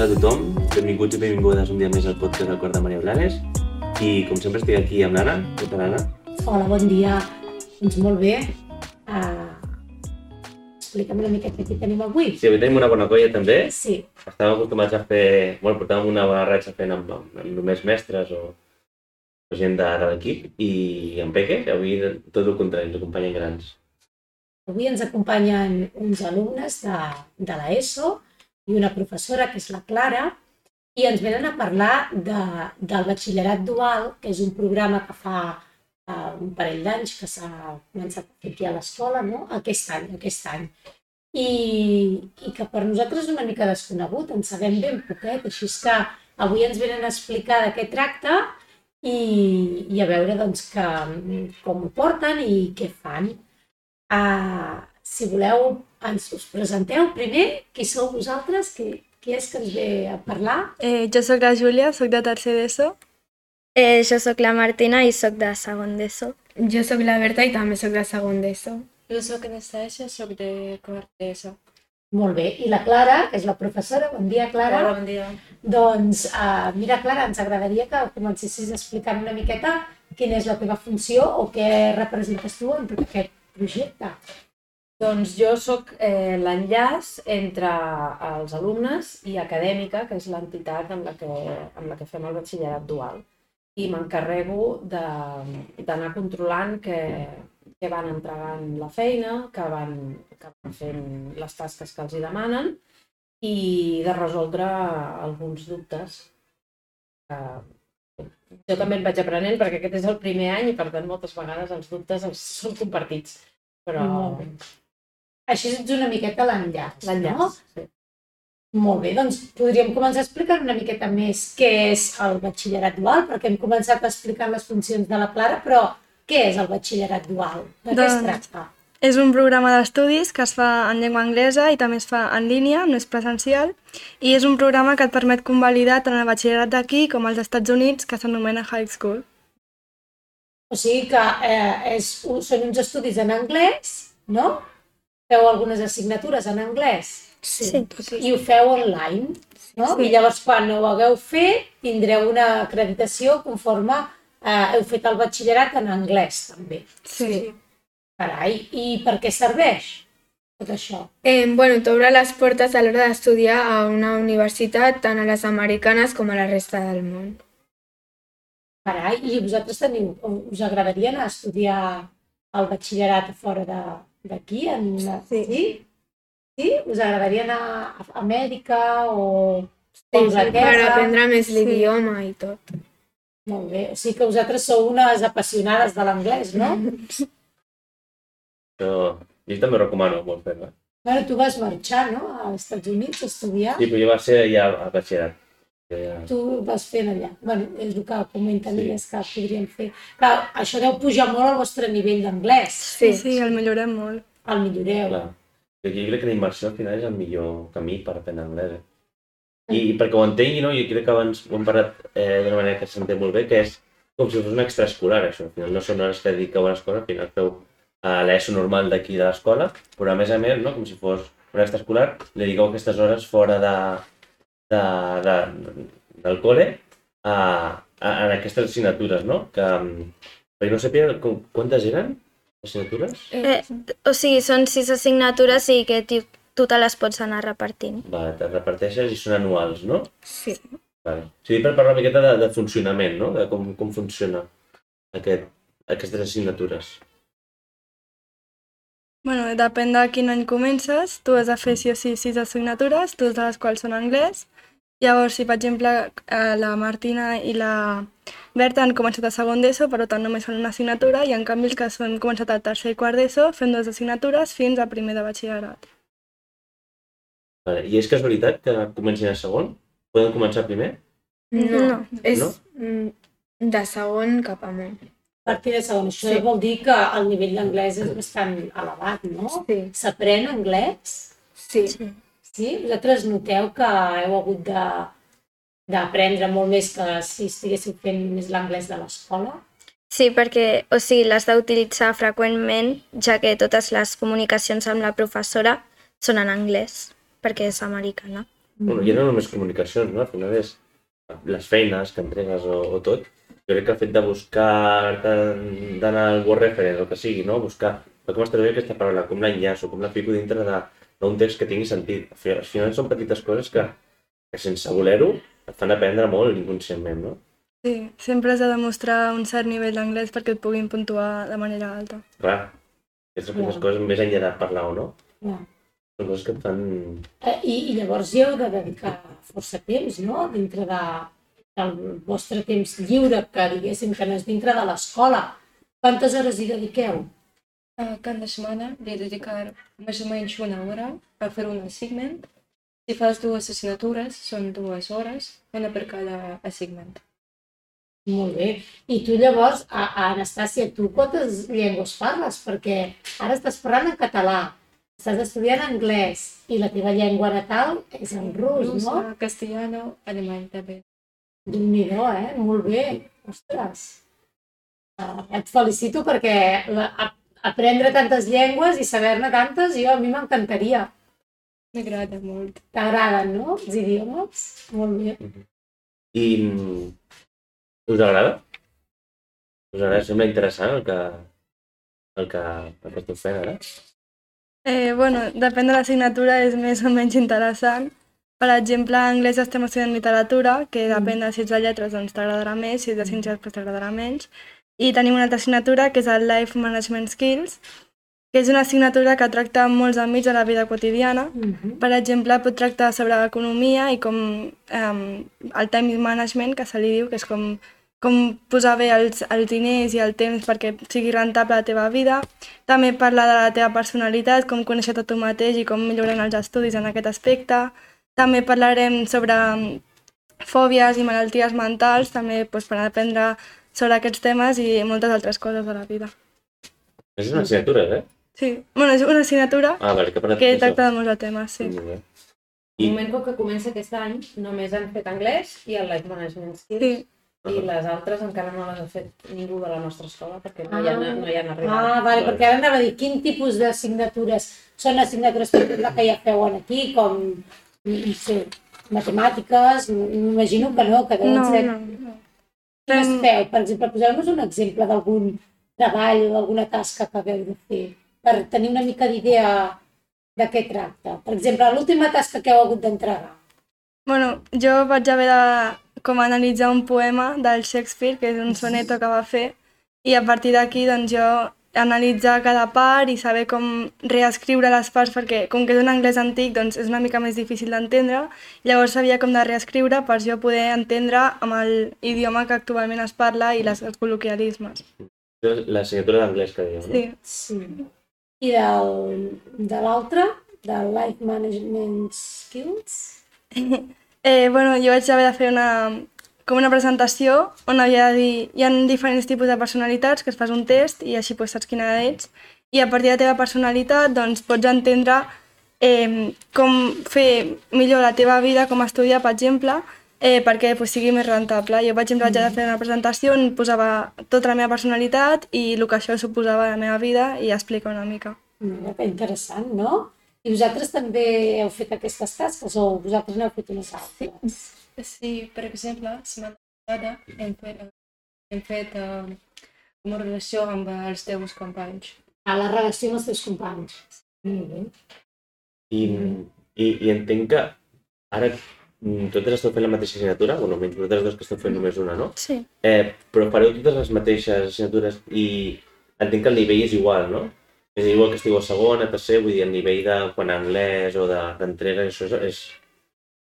Hola a tothom, benvinguts i benvingudes un dia més al podcast del Cor de Maria Blanes. I com sempre estic aquí amb l'Anna. Què tal, Anna? Hola, bon dia. Doncs molt bé. Uh, explica'm una miqueta què tenim avui. Sí, avui tenim una bona colla també. Sí, Estàvem acostumats a fer... Bueno, portàvem una bona ratxa fent amb, amb, amb només mestres o, o gent de, de l'equip i en Peque, que avui tot el contrari, ens acompanyen grans. avui ens acompanyen uns alumnes de, de l'ESO i una professora, que és la Clara, i ens venen a parlar de, del batxillerat dual, que és un programa que fa uh, un parell d'anys que s'ha començat a aquí a l'escola, no? aquest any, aquest any. I, I que per nosaltres és una mica desconegut, en sabem ben poquet, així és que avui ens venen a explicar de què tracta i, i a veure doncs, que, com ho porten i què fan. Uh, si voleu, ens us presenteu primer, qui sou vosaltres, qui, qui és que ens ve a parlar? Eh, jo sóc la Júlia, sóc de tercer d'ESO. Eh, jo sóc la Martina i sóc de segon d'ESO. Jo sóc la Berta i també sóc de segon d'ESO. Jo sóc Anastasia, sóc de quart d'ESO. Molt bé. I la Clara, que és la professora. Bon dia, Clara. bon dia. Doncs, uh, mira, Clara, ens agradaria que comencessis explicant una miqueta quina és la teva funció o què representes tu en tot aquest projecte. Doncs jo sóc eh, l'enllaç entre els alumnes i Acadèmica, que és l'entitat amb, la que, amb la que fem el batxillerat dual. I m'encarrego d'anar controlant que, que van entregant la feina, que van, que van fent les tasques que els hi demanen i de resoldre alguns dubtes. Eh, jo també en vaig aprenent perquè aquest és el primer any i per tant moltes vegades els dubtes els són compartits. Però bé. Així ets una miqueta l'enllaç, no? Sí. Molt bé, doncs podríem començar a explicar una miqueta més què és el batxillerat dual, perquè hem començat explicant les funcions de la Clara, però què és el batxillerat dual? De què es Doncs- tracta? És un programa d'estudis que es fa en llengua anglesa i també es fa en línia, no és presencial, i és un programa que et permet convalidar tant el batxillerat d'aquí com als Estats Units, que s'anomena High School. O sigui que eh, és, són uns estudis en anglès, no? Feu algunes assignatures en anglès Sí. i ho feu online, no? Sí. I llavors quan ho hagueu fet tindreu una acreditació conforme eh, heu fet el batxillerat en anglès també. Sí. Carai, i per què serveix tot això? Eh, bueno, t'obre les portes a l'hora d'estudiar a una universitat, tant a les americanes com a la resta del món. Carai, i vosaltres teniu, us agradaria anar a estudiar el batxillerat fora de- d'aquí? En... Sí. sí? Sí? Us agradaria anar a Amèrica o Sí, a sí, per aprendre més l'idioma i tot. Molt bé, o sigui que vosaltres sou unes apassionades de l'anglès, no? Jo, jo també recomano molt fer-la. Bueno, tu vas marxar, no?, als Estats Units a estudiar. Sí, però jo va ser ja a batxillerat. Ja... Tu vas fent allà. bueno, és el que comenten Sí. elles que podríem fer. Clar, això deu pujar molt el vostre nivell d'anglès. Sí, sí, el millorem molt. El milloreu. Clar. Jo crec que la immersió al final és el millor camí per aprendre anglès. Eh? I, I perquè ho entengui, no? jo crec que abans ho hem parlat eh, d'una manera que s'entén molt bé, que és com si fos un extraescolar, això. Al final no són hores que dediqueu a l'escola, al final feu a l'ESO normal d'aquí de l'escola, però a més a més, no? com si fos un extraescolar, li dediqueu aquestes hores fora de, de, de, del col·le a, a, en aquestes assignatures, no? Que, perquè no sabia quantes eren, assignatures? Eh, o sigui, són sis assignatures i que tu te les pots anar repartint. Vale, te reparteixes i són anuals, no? Sí. Vale. O sigui, per parlar una miqueta de, de funcionament, no? De com, com funciona aquest, aquestes assignatures. Bueno, depèn de quin any comences, tu has de fer sí o sí sis assignatures, dues de les quals són anglès. Llavors, si per exemple eh, la Martina i la Berta han començat a segon d'ESO, per tant només fan una assignatura, i en canvi els que han començat al tercer i quart d'ESO fem dues assignatures fins a primer de batxillerat. I és casualitat que comencin a segon? Poden començar primer? No, No. és No? mm, de segon cap amunt. A partir de segon. Això Sí. vol dir que el nivell d'anglès és bastant elevat, no? Sí. S'aprèn anglès? Sí. Sí. Sí? Vosaltres noteu que heu hagut de d'aprendre molt més que si estiguéssiu fent més l'anglès de l'escola? Sí, perquè, o sigui, l'has d'utilitzar freqüentment, ja que totes les comunicacions amb la professora són en anglès, perquè és americana. bueno, ja no només comunicacions, no? Al final és les feines que entregues o, o tot. Jo crec que el fet de buscar, d'anar al Word Reference o que sigui, no? Buscar, com està bé aquesta paraula, com l'enllaço, com la fico dintre de- d'un text que tingui sentit. Al final, al final són petites coses que, que sense voler-ho et fan aprendre molt inconscientment, no? Sí, sempre has de demostrar un cert nivell d'anglès perquè et puguin puntuar de manera alta. Clar, aquestes petites Clar. coses més enllà de parlar o no, Clar. són coses que et fan... Eh, I, I llavors hi heu de dedicar força temps, no? Dintre de, del vostre temps lliure, que diguéssim que no és dintre de l'escola. Quantes hores hi dediqueu? A cada he de dedicar més o menys una hora a fer un assignment. Si fas dues assignatures, són dues hores, una per cada assignment. Molt bé. I tu llavors, a, a Anastàcia, tu quantes llengües parles? Perquè ara estàs parlant en català, estàs estudiant anglès i la teva llengua natal és el rus, no? Russa, castellano, alemany també. déu nhi eh? Molt bé. Ostres. Uh, et felicito perquè la, aprendre tantes llengües i saber-ne tantes, jo a mi m'encantaria. M'agrada molt. T'agraden, no? Els idiomes? Molt bé. I mm, us agrada? Us agrada? Sembla interessant el que, el que, el que esteu fent ara? Eh, bueno, depèn de l'assignatura, és més o menys interessant. Per exemple, en anglès estem estudiant literatura, que depèn de si ets de lletres doncs t'agradarà més, si ets de ciències doncs t'agradarà menys. I tenim una altra assignatura que és el Life Management Skills, que és una assignatura que tracta molts àmbits de la vida quotidiana. Uh -huh. Per exemple, pot tractar sobre economia i com um, el time management, que se li diu, que és com, com posar bé els, els diners i el temps perquè sigui rentable la teva vida. També parlar de la teva personalitat, com conèixer-te tu mateix i com milloren els estudis en aquest aspecte. També parlarem sobre mm, fòbies i malalties mentals, també doncs, per aprendre sobre aquests temes i moltes altres coses de la vida. És una assignatura, eh? Sí, bueno, és una assignatura Ah, vale, que que tracta de molts de temes, sí. Molt bé. I, moment, com que comença aquest any, només han fet anglès i el Life Management Skills. Sí. I les altres encara no les ha fet ningú de la nostra escola perquè no, hi, ha, no hi han arribat. Ah, vale, perquè ara anava a dir, quin tipus d'assignatures són assignatures que ja feuen aquí, com, no sé, matemàtiques, m'imagino que no, que deuen No, ser... no. Quines Fem- feu? Per exemple, poseu-nos un exemple d'algun treball o d'alguna tasca que hagueu de fer per tenir una mica d'idea de què tracta. Per exemple, l'última tasca que heu hagut d'entregar. Bueno, jo vaig haver de com analitzar un poema del Shakespeare, que és un soneto que va fer, i a partir d'aquí doncs jo analitzar cada part i saber com reescriure les parts perquè com que és un anglès antic doncs és una mica més difícil d'entendre llavors sabia com de reescriure per jo poder entendre amb el idioma que actualment es parla i les, els col·loquialismes. l'assignatura d'anglès que dèieu, no? Sí. Sí. I del, de l'altre, del Life Management Skills? Eh, bueno, jo vaig haver de fer una, com una presentació on havia de dir hi ha diferents tipus de personalitats que es fas un test i així pues, saps quina ets i a partir de la teva personalitat doncs, pots entendre eh, com fer millor la teva vida, com estudiar, per exemple, eh, perquè pues, sigui més rentable. Jo, per exemple, vaig haver de fer una presentació on posava tota la meva personalitat i el que això suposava a la meva vida i explica una mica. Mira, que interessant, no? I vosaltres també heu fet aquestes tasques o vosaltres n'heu fet unes altres? Sí, per exemple, la setmana passada hem fet, hem fet uh, una relació amb els teus companys. A la relació amb els teus companys. Molt bé. I, i, I entenc que ara mm, totes esteu fent la mateixa assignatura, bueno, menys vosaltres dos que esteu fent només una, no? Sí. Eh, però fareu totes les mateixes assignatures i entenc que el nivell és igual, no? És igual que estigueu a segona, a tercer, vull dir, el nivell de quan anglès o de- d'entrega, això és, és,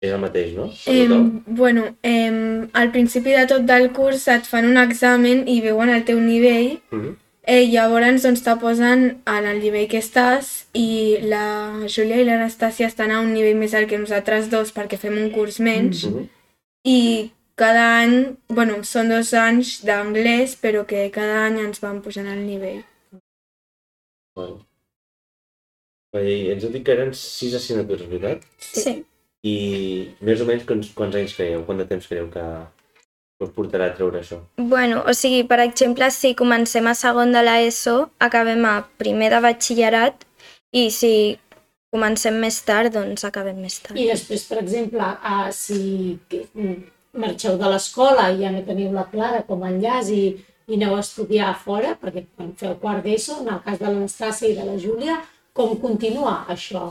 és el mateix, no? Eh, bueno, eh, al principi de tot del curs et fan un examen i veuen el teu nivell Mhm. Eh, llavors doncs te posen en el nivell que estàs i la Júlia i l'Anastàcia estan a un nivell més alt que nosaltres dos perquè fem un curs menys Mhm. i cada any, bueno, són dos anys d'anglès però que cada any ens van pujant el nivell. I ens heu dit que eren sis assignatures, veritat? Sí. I més o menys quants, quants anys creieu, quant de temps creieu que us portarà a treure això? Bueno, o sigui, per exemple, si comencem a segon de l'ESO, acabem a primer de batxillerat i si comencem més tard, doncs acabem més tard. I després, per exemple, uh, si mm, marxeu de l'escola i ja no teniu la Clara com a enllaç i, i aneu a estudiar a fora, perquè quan feu quart d'ESO, en el cas de l'Anastàcia i de la Júlia, com continua això?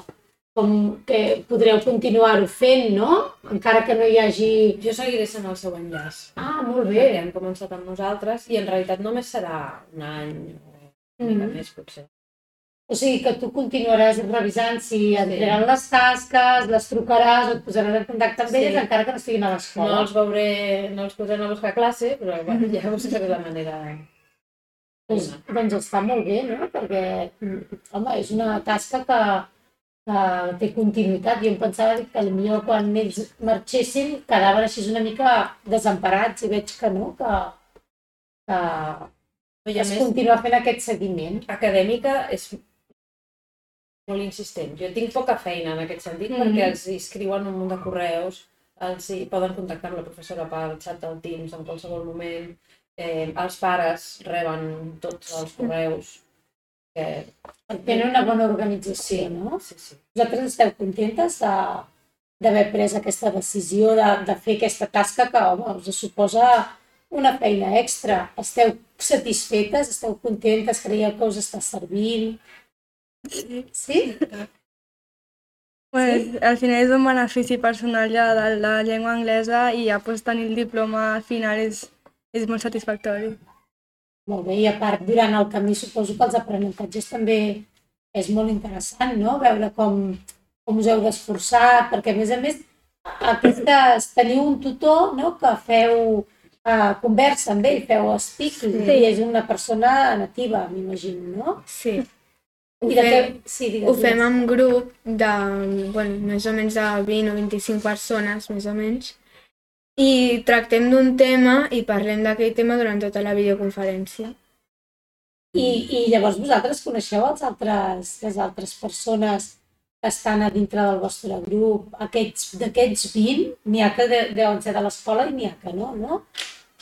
Com que podreu continuar-ho fent, no? Encara que no hi hagi... Jo seguiré sent el seu enllaç. Ah, molt Perquè bé. hem començat amb nosaltres i en realitat només serà un any o una mica Mhm. més, potser. O sigui que tu continuaràs revisant si et diran les tasques, les trucaràs o et posaran en contacte amb Sí. elles encara que no estiguin a No l'escola. els veuré, no els posaré a buscar a classe, però bueno, ja buscaré la manera... Doncs, doncs està molt bé, no? Perquè, mm, home, és una tasca que, que té continuïtat. Jo em pensava que potser quan ells marxessin quedaven així una mica desemparats i veig que no, que, que a es més, continua fent aquest seguiment. acadèmica és molt insistent. Jo tinc poca feina en aquest sentit Mhm. perquè els escriuen un munt de correus, els hi poden contactar amb la professora pel xat del Teams en qualsevol moment, eh, els pares reben tots els correus. Que... Tenen una bona organització, no? Sí, sí. Vosaltres esteu contentes d'haver pres aquesta decisió de, de fer aquesta tasca que, home, us suposa una feina extra. Esteu satisfetes? Esteu contentes? Creieu que us està servint? Sí. Sí? Pues, al final és un benefici personal ja de la llengua anglesa i ja pues, tenir el diploma al final és, és molt satisfactori. Molt bé, i a part, durant el camí suposo que els aprenentatges també és molt interessant, no? Veure com, com us heu d'esforçar, perquè a més a més aquestes, teniu un tutor no? que feu uh, conversa amb ell, feu speak, sí. i és una persona nativa, m'imagino, no? Sí. Ho I què... fem, Sí, digues, ho fem en grup de, bueno, més o menys de 20 o 25 persones, més o menys, i tractem d'un tema i parlem d'aquell tema durant tota la videoconferència. I, I llavors vosaltres coneixeu els altres, les altres persones que estan a dintre del vostre grup, aquests d'aquests 20, n'hi ha que de, deuen ser de l'escola i n'hi ha que no, no?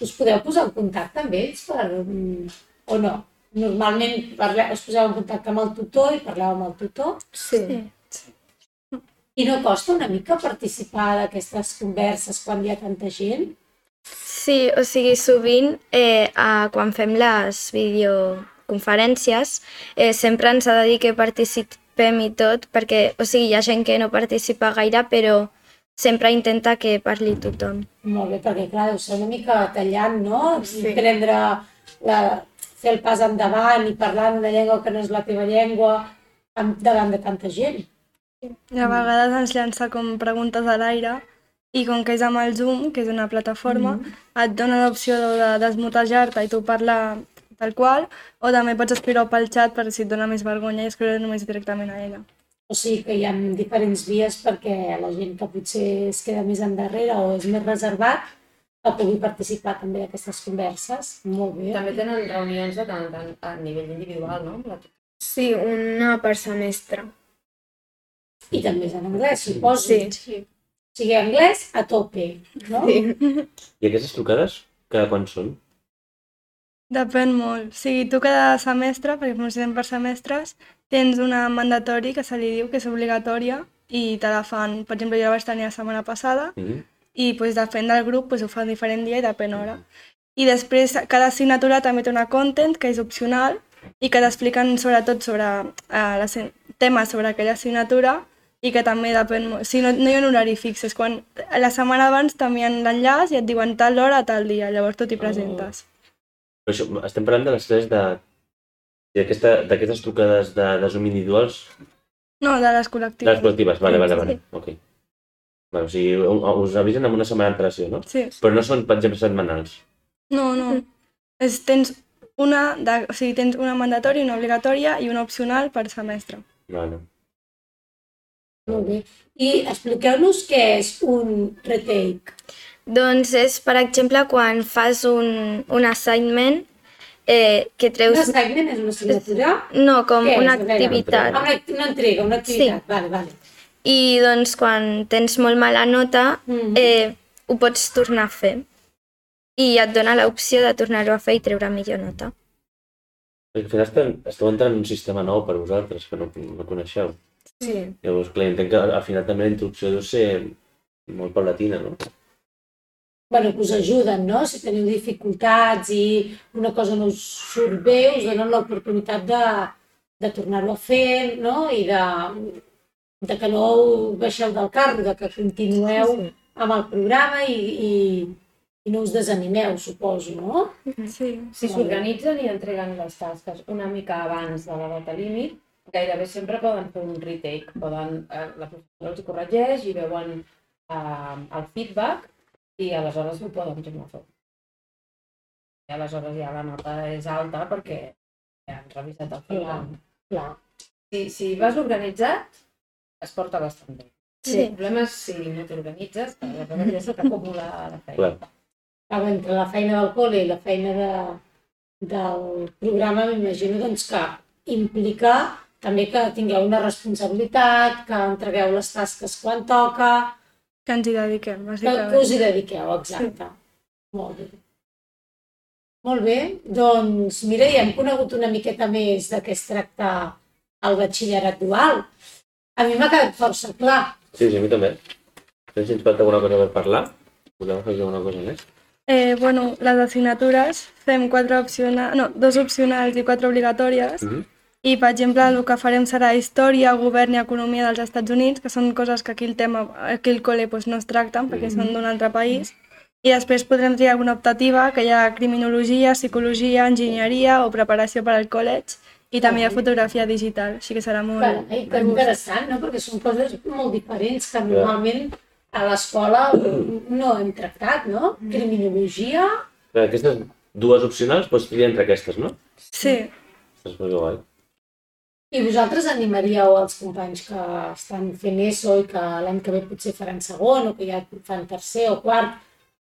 Us podeu posar en contacte amb ells per, o no? Normalment parleu, us poseu en contacte amb el tutor i parleu amb el tutor Sí. I no costa una mica participar d'aquestes converses quan hi ha tanta gent? Sí, o sigui, sovint eh, a, quan fem les videoconferències eh, sempre ens ha de dir que participem i tot, perquè o sigui, hi ha gent que no participa gaire, però sempre intenta que parli tothom. Molt bé, perquè clar, deu ser una mica tallant, no? Sí. I prendre la, fer el pas endavant i parlar en una llengua que no és la teva llengua amb, davant de tanta gent. I a vegades ens llança com preguntes a l'aire i com que és amb el Zoom, que és una plataforma, et dona l'opció de desmutejar-te i tu parlar tal qual, o també pots escriure pel xat per si et dona més vergonya i escriure només directament a ella. O sigui que hi ha diferents vies perquè la gent que potser es queda més endarrere o és més reservat que pugui participar també d'aquestes converses. Molt bé. També tenen reunions de tant en tant a nivell individual, no? Sí, una per semestre. I també és en anglès, suposo. Sí. O sigui, anglès a tope, no? Sí. I aquestes trucades, cada quan són? Depèn molt. O sigui, tu cada semestre, perquè funcionem per semestres, tens una mandatori que se li diu que és obligatòria i te la fan, per exemple, jo la vaig tenir la setmana passada Mm -hmm. i pues, depèn del grup pues, ho fa diferent dia i depèn hora. I després cada assignatura també té una content que és opcional i que t'expliquen sobretot sobre uh, les temes sobre aquella assignatura i que també depèn molt. O sigui, no, no hi ha un horari fix, és quan la setmana abans t'envien l'enllaç i et diuen tal hora tal dia, llavors tu t'hi presentes. Però això, estem parlant de les tres de d'aquesta- d'aquestes trucades de, de Zoom individuals, No, de les de col·lectives. les col·lectives, vale, vale, Sí. vale, ok. Vale, o sigui, us avisen amb una setmana d'antelació, no? Sí. Però no són, per exemple, setmanals. No, no. És, tens una, de, o sigui, tens una mandatòria, una obligatòria i una opcional per semestre. Vale. Molt bé. I expliqueu-nos què és un retake. Doncs és, per exemple, quan fas un, un assignment eh, que Un treus... assignment és una assignatura? No, com Què una activitat. Una, una entrega, una activitat. Vale, vale. I doncs quan tens molt mala nota, Mm. eh, ho pots tornar a fer. I et dona l'opció de tornar-ho a fer i treure millor nota. Al final estem, esteu entrant en un sistema nou per vosaltres, que no, no coneixeu. Sí, Llavors, clar, entenc que al final també la introducció deu ser molt paulatina, no? bueno, que us ajuden, no? Si teniu dificultats i una cosa no us surt bé, us donen l'oportunitat de, de tornar-ho a fer, no? I de, de que no baixeu del carro, de que continueu sí. amb el programa i, i, i no us desanimeu, suposo, no? Sí. Si s'organitzen i entreguen les tasques una mica abans de la data límit, gairebé sempre poden fer un retake. Poden, eh, la professora els corregeix i veuen eh, el feedback i aleshores ho poden tornar a fer. I aleshores ja la nota és alta perquè ja han revisat el feedback. Clar. Si, si vas organitzat, es porta bastant bé. Sí. El problema és si no t'organitzes, que aleshores ja se t'acumula la feina. Clar. Clar, entre la feina del col·le i la feina de, del programa, m'imagino doncs, que implica també que tingueu una responsabilitat, que entregueu les tasques quan toca, Que ens hi dediquem, que, que us bàsicament. hi dediqueu, exacte. Molt bé. Molt bé, doncs mira, ja hem conegut una miqueta més de què es tracta el batxillerat dual. A mi m'ha quedat força clar. Sí, sí, a mi també. No sé si ens falta alguna cosa per parlar. Volem afegir alguna cosa més? Eh, bueno, les assignatures fem quatre opcionals, no, dos opcionals i quatre obligatòries. Mhm. I, per exemple, el que farem serà història, govern i economia dels Estats Units, que són coses que aquí el tema, aquí al col·le doncs, no es tracten perquè són d'un altre país. I després podrem triar alguna optativa, que hi ha criminologia, psicologia, enginyeria o preparació per al college i també hi ha fotografia digital, així que serà molt... Carai, que interessant, no? Perquè són coses molt diferents que normalment a l'escola no hem tractat, no? Criminologia, Clar, aquestes dues opcionals pots triar entre aquestes, no? Sí, És molt guai. I vosaltres animaríeu els companys que estan fent ESO i que l'any que ve potser faran segon o que ja fan tercer o quart,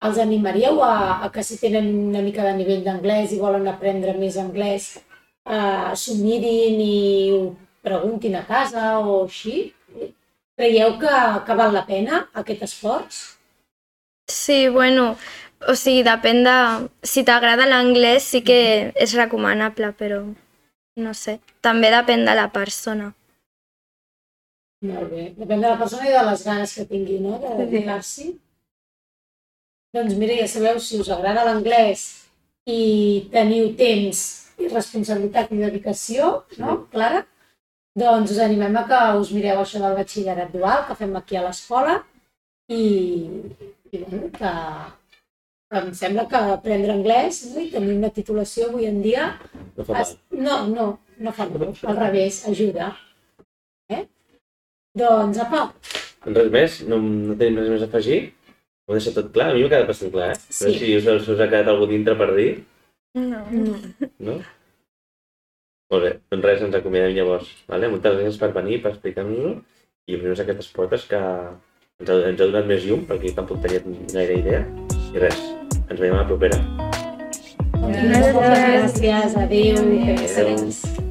els animaríeu a, a que si tenen una mica de nivell d'anglès i volen aprendre més anglès, eh, s'ho mirin i ho preguntin a casa o així? Creieu que, que val la pena aquest esforç? Sí, bueno, o sigui, depèn de... Si t'agrada l'anglès sí que és recomanable, però no sé. També depèn de la persona. Molt bé. Depèn de la persona i de les ganes que tingui, no?, de dedicar-s'hi. Doncs mira, ja sabeu, si us agrada l'anglès i teniu temps i responsabilitat i dedicació, no, Clara? Doncs us animem a que us mireu això del batxillerat dual que fem aquí a l'escola i, i bueno, que, que em sembla que aprendre anglès no, i tenir una titulació avui en dia No fa mal. no, no, no fa mal, al revés, ajuda. Eh? Doncs, apa, res més, no, no tenim res més a afegir. Ho he deixat tot clar, a mi m'ha quedat bastant clar, eh? Sí. Però si us, us ha quedat algú dintre per dir, no. no? Molt bé, doncs res, ens acomiadem llavors. Vale? Moltes gràcies per venir, per explicar-nos-ho i obrir-nos aquestes portes que ens ha, ens ha donat més llum, perquè tampoc tenia gaire idea. I res, ens veiem a la propera. moltes gràcies, adéu, Adéu. gràcies.